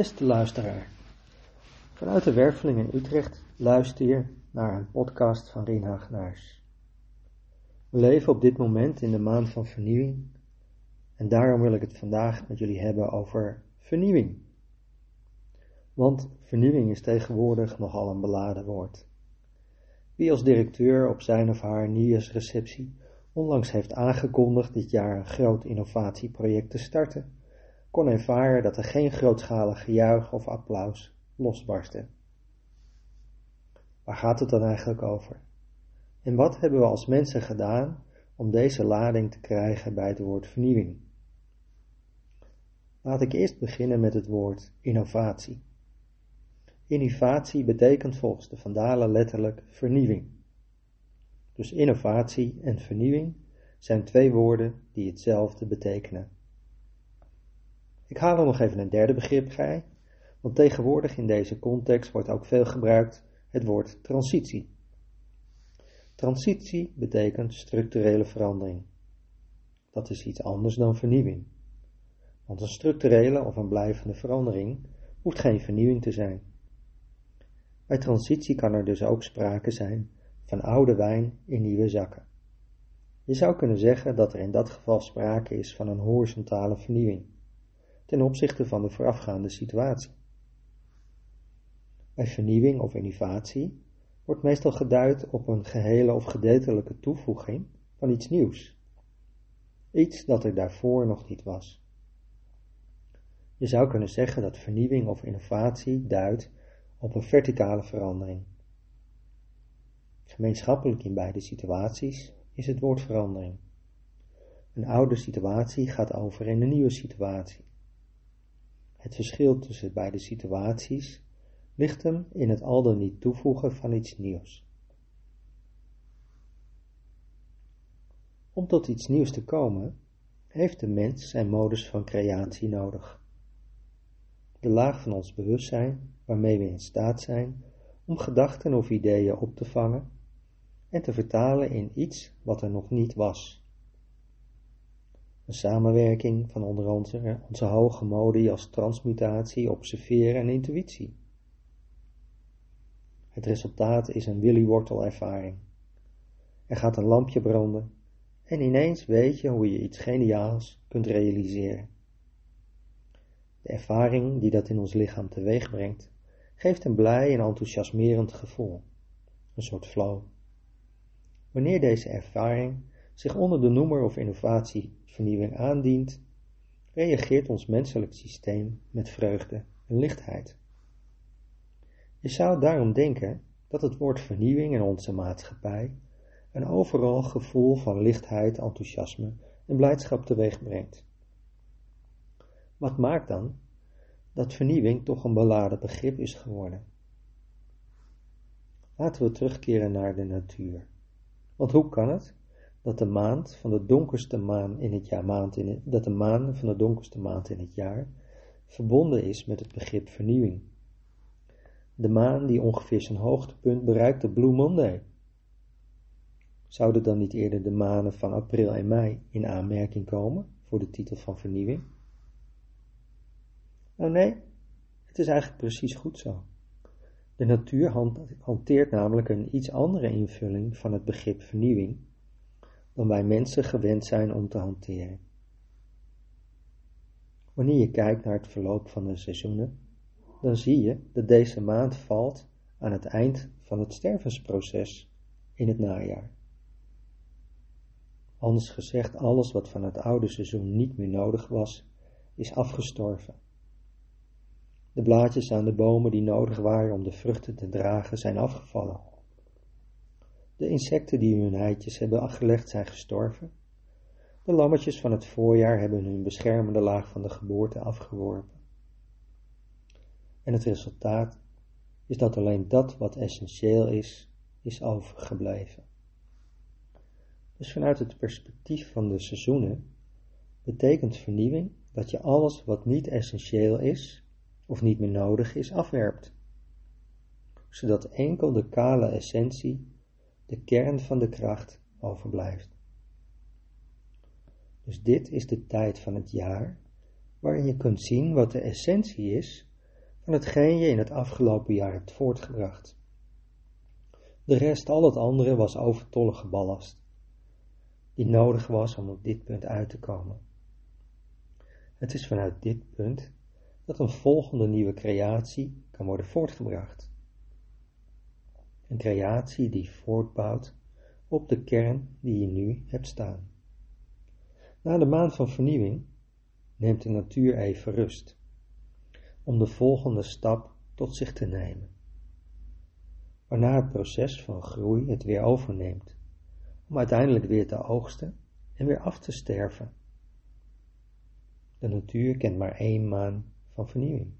Beste luisteraar, vanuit de Werveling in Utrecht luister je naar een podcast van Rien Hagenaars. We leven op dit moment in de maand van vernieuwing en daarom wil ik het vandaag met jullie hebben over vernieuwing. Want vernieuwing is tegenwoordig nogal een beladen woord. Wie als directeur op zijn of haar nieuwsreceptie onlangs heeft aangekondigd dit jaar een groot innovatieproject te starten, kon ervaren dat er geen grootschalig gejuich of applaus losbarstte. Waar gaat het dan eigenlijk over? En wat hebben we als mensen gedaan om deze lading te krijgen bij het woord vernieuwing? Laat ik eerst beginnen met het woord innovatie. Innovatie betekent volgens de Vandalen letterlijk vernieuwing. Dus innovatie en vernieuwing zijn twee woorden die hetzelfde betekenen. Ik haal er nog even een derde begrip bij, want tegenwoordig in deze context wordt ook veel gebruikt het woord transitie. Transitie betekent structurele verandering. Dat is iets anders dan vernieuwing. Want een structurele of een blijvende verandering hoeft geen vernieuwing te zijn. Bij transitie kan er dus ook sprake zijn van oude wijn in nieuwe zakken. Je zou kunnen zeggen dat er in dat geval sprake is van een horizontale vernieuwing ten opzichte van de voorafgaande situatie. Bij vernieuwing of innovatie wordt meestal geduid op een gehele of gedeeltelijke toevoeging van iets nieuws. Iets dat er daarvoor nog niet was. Je zou kunnen zeggen dat vernieuwing of innovatie duidt op een verticale verandering. Gemeenschappelijk in beide situaties is het woord verandering. Een oude situatie gaat over in een nieuwe situatie. Het verschil tussen beide situaties ligt hem in het al dan niet toevoegen van iets nieuws. Om tot iets nieuws te komen, heeft de mens zijn modus van creatie nodig. De laag van ons bewustzijn waarmee we in staat zijn om gedachten of ideeën op te vangen en te vertalen in iets wat er nog niet was. Een samenwerking van onder andere onze hoge modi als transmutatie, observeren en intuïtie. Het resultaat is een willywortel-ervaring. Er gaat een lampje branden en ineens weet je hoe je iets geniaals kunt realiseren. De ervaring die dat in ons lichaam teweeg brengt, geeft een blij en enthousiasmerend gevoel, een soort flow. Wanneer deze ervaring zich onder de noemer of innovatievernieuwing aandient, reageert ons menselijk systeem met vreugde en lichtheid. Je zou daarom denken dat het woord vernieuwing in onze maatschappij een overal gevoel van lichtheid, enthousiasme en blijdschap teweeg brengt. Wat maakt dan dat vernieuwing toch een beladen begrip is geworden? Laten we terugkeren naar de natuur. Want hoe kan het dat de maand van de donkerste maan in het jaar, maand in het, dat de maan van de donkerste maand in het jaar verbonden is met het begrip vernieuwing. De maan die ongeveer zijn hoogtepunt bereikt op Blue Monday. Zouden dan niet eerder de maanden van april en mei in aanmerking komen voor de titel van vernieuwing? Nou nee, het is eigenlijk precies goed zo. De natuur hanteert namelijk een iets andere invulling van het begrip vernieuwing dan wij mensen gewend zijn om te hanteren. Wanneer je kijkt naar het verloop van de seizoenen, dan zie je dat deze maand valt aan het eind van het stervensproces in het najaar. Anders gezegd, alles wat van het oude seizoen niet meer nodig was, is afgestorven. De blaadjes aan de bomen die nodig waren om de vruchten te dragen, zijn afgevallen. De insecten die hun eitjes hebben afgelegd zijn gestorven. De lammetjes van het voorjaar hebben hun beschermende laag van de geboorte afgeworpen. En het resultaat is dat alleen dat wat essentieel is, is overgebleven. Dus vanuit het perspectief van de seizoenen betekent vernieuwing dat je alles wat niet essentieel is of niet meer nodig is afwerpt, zodat enkel de kale essentie de kern van de kracht overblijft. Dus dit is de tijd van het jaar waarin je kunt zien wat de essentie is van hetgeen je in het afgelopen jaar hebt voortgebracht. De rest, al het andere, was overtollige ballast, die nodig was om op dit punt uit te komen. Het is vanuit dit punt dat een volgende nieuwe creatie kan worden voortgebracht. Een creatie die voortbouwt op de kern die je nu hebt staan. Na de maand van vernieuwing neemt de natuur even rust om de volgende stap tot zich te nemen, waarna het proces van groei het weer overneemt, om uiteindelijk weer te oogsten en weer af te sterven. De natuur kent maar één maan van vernieuwing.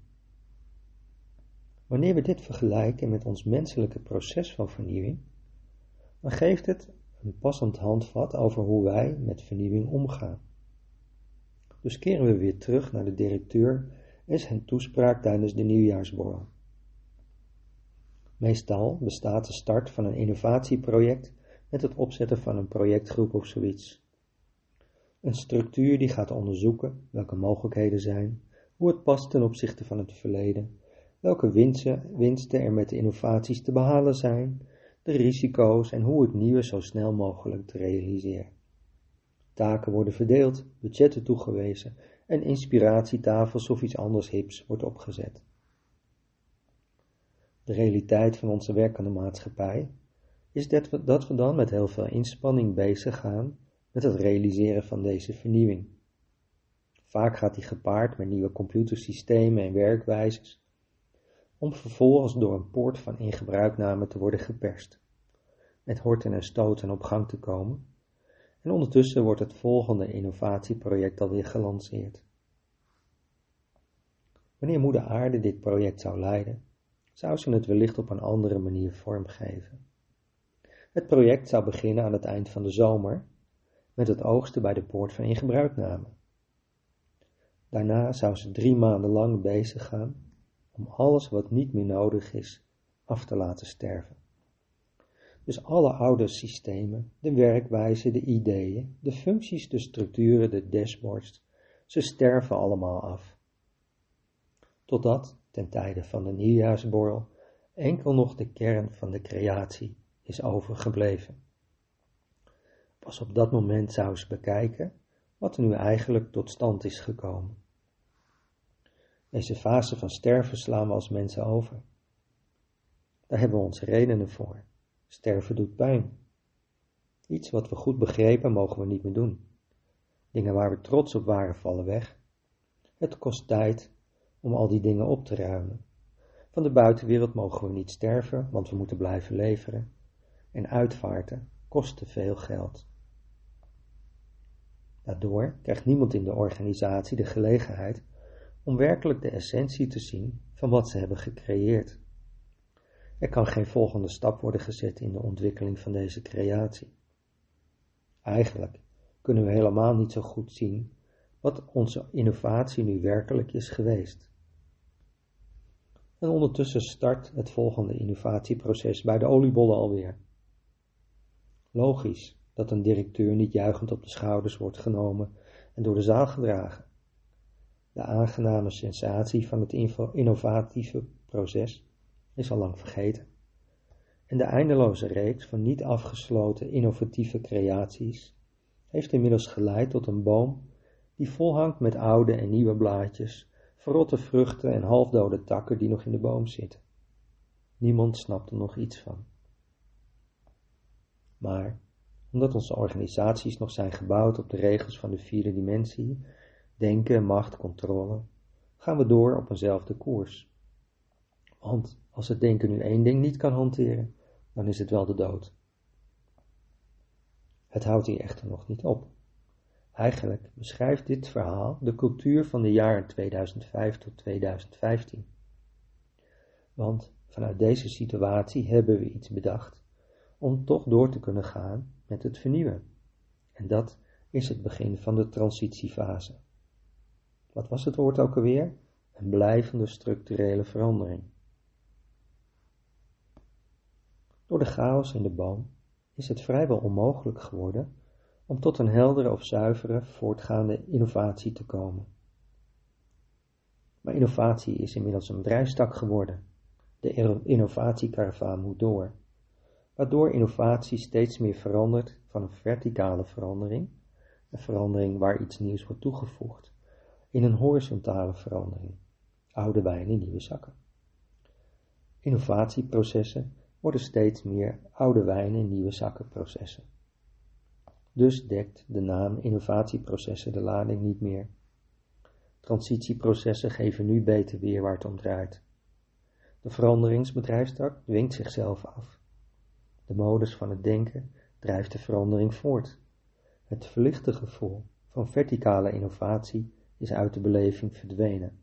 Wanneer we dit vergelijken met ons menselijke proces van vernieuwing, dan geeft het een passend handvat over hoe wij met vernieuwing omgaan. Dus keren we weer terug naar de directeur en zijn toespraak tijdens de nieuwjaarsborrel. Meestal bestaat de start van een innovatieproject met het opzetten van een projectgroep of zoiets. Een structuur die gaat onderzoeken welke mogelijkheden zijn, hoe het past ten opzichte van het verleden, welke winsten, er met de innovaties te behalen zijn, de risico's en hoe het nieuwe zo snel mogelijk te realiseren. Taken worden verdeeld, budgetten toegewezen en inspiratietafels of iets anders hips wordt opgezet. De realiteit van onze werkende maatschappij is dat we, dat we dan met heel veel inspanning bezig gaan met het realiseren van deze vernieuwing. Vaak gaat die gepaard met nieuwe computersystemen en werkwijzes, om vervolgens door een poort van ingebruikname te worden geperst, met horten en stoten op gang te komen, en ondertussen wordt het volgende innovatieproject alweer gelanceerd. Wanneer Moeder Aarde dit project zou leiden, zou ze het wellicht op een andere manier vormgeven. Het project zou beginnen aan het eind van de zomer, met het oogsten bij de poort van ingebruikname. Daarna zou ze drie maanden lang bezig gaan om alles wat niet meer nodig is af te laten sterven. Dus alle oude systemen, de werkwijze, de ideeën, de functies, de structuren, de dashboards, ze sterven allemaal af. Totdat, ten tijde van de nieuwjaarsborrel, enkel nog de kern van de creatie is overgebleven. Pas op dat moment zou ze bekijken wat er nu eigenlijk tot stand is gekomen. Deze fase van sterven slaan we als mensen over. Daar hebben we onze redenen voor. Sterven doet pijn. Iets wat we goed begrepen mogen we niet meer doen. Dingen waar we trots op waren vallen weg. Het kost tijd om al die dingen op te ruimen. Van de buitenwereld mogen we niet sterven, want we moeten blijven leveren. En uitvaarten kost te veel geld. Daardoor krijgt niemand in de organisatie de gelegenheid om werkelijk de essentie te zien van wat ze hebben gecreëerd. Er kan geen volgende stap worden gezet in de ontwikkeling van deze creatie. Eigenlijk kunnen we helemaal niet zo goed zien wat onze innovatie nu werkelijk is geweest. En ondertussen start het volgende innovatieproces bij de oliebollen alweer. Logisch dat een directeur niet juichend op de schouders wordt genomen en door de zaal gedragen. De aangename sensatie van het innovatieve proces is al lang vergeten. En de eindeloze reeks van niet afgesloten innovatieve creaties heeft inmiddels geleid tot een boom die volhangt met oude en nieuwe blaadjes, verrotte vruchten en halfdode takken die nog in de boom zitten. Niemand snapt er nog iets van. Maar omdat onze organisaties nog zijn gebouwd op de regels van de vierde dimensie, denken, macht, controle, gaan we door op eenzelfde koers. Want als het denken nu één ding niet kan hanteren, dan is het wel de dood. Het houdt hier echter nog niet op. Eigenlijk beschrijft dit verhaal de cultuur van de jaren 2005 tot 2015. Want vanuit deze situatie hebben we iets bedacht om toch door te kunnen gaan met het vernieuwen. En dat is het begin van de transitiefase. Wat was het woord ook alweer? Een blijvende structurele verandering. Door de chaos in de boom is het vrijwel onmogelijk geworden om tot een heldere of zuivere voortgaande innovatie te komen. Maar innovatie is inmiddels een bedrijfstak geworden. De innovatiekaravaan moet door, waardoor innovatie steeds meer verandert van een verticale verandering, een verandering waar iets nieuws wordt toegevoegd, in een horizontale verandering, oude wijn in nieuwe zakken. Innovatieprocessen worden steeds meer oude wijn in nieuwe zakken processen. Dus dekt de naam innovatieprocessen de lading niet meer. Transitieprocessen geven nu beter weer waar het om draait. De veranderingsbedrijfstak dwingt zichzelf af. De modus van het denken drijft de verandering voort. Het verlichte gevoel van verticale innovatie is uit de beleving verdwenen.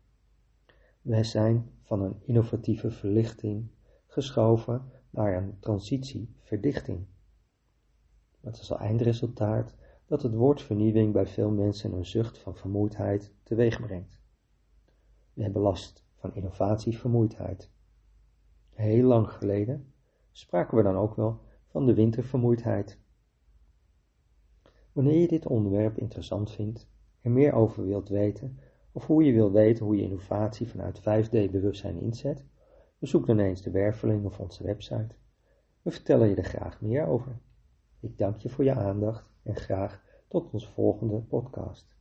Wij zijn van een innovatieve verlichting geschoven naar een transitie verdichting. Het is eindresultaat dat het woord vernieuwing bij veel mensen een zucht van vermoeidheid teweeg brengt. We hebben last van innovatievermoeidheid. Heel lang geleden spraken we dan ook wel van de wintervermoeidheid. Wanneer je dit onderwerp interessant vindt en meer over wilt weten, of hoe je wilt weten hoe je innovatie vanuit 5D-bewustzijn inzet, bezoek dan eens de Werveling of onze website. We vertellen je er graag meer over. Ik dank je voor je aandacht en graag tot onze volgende podcast.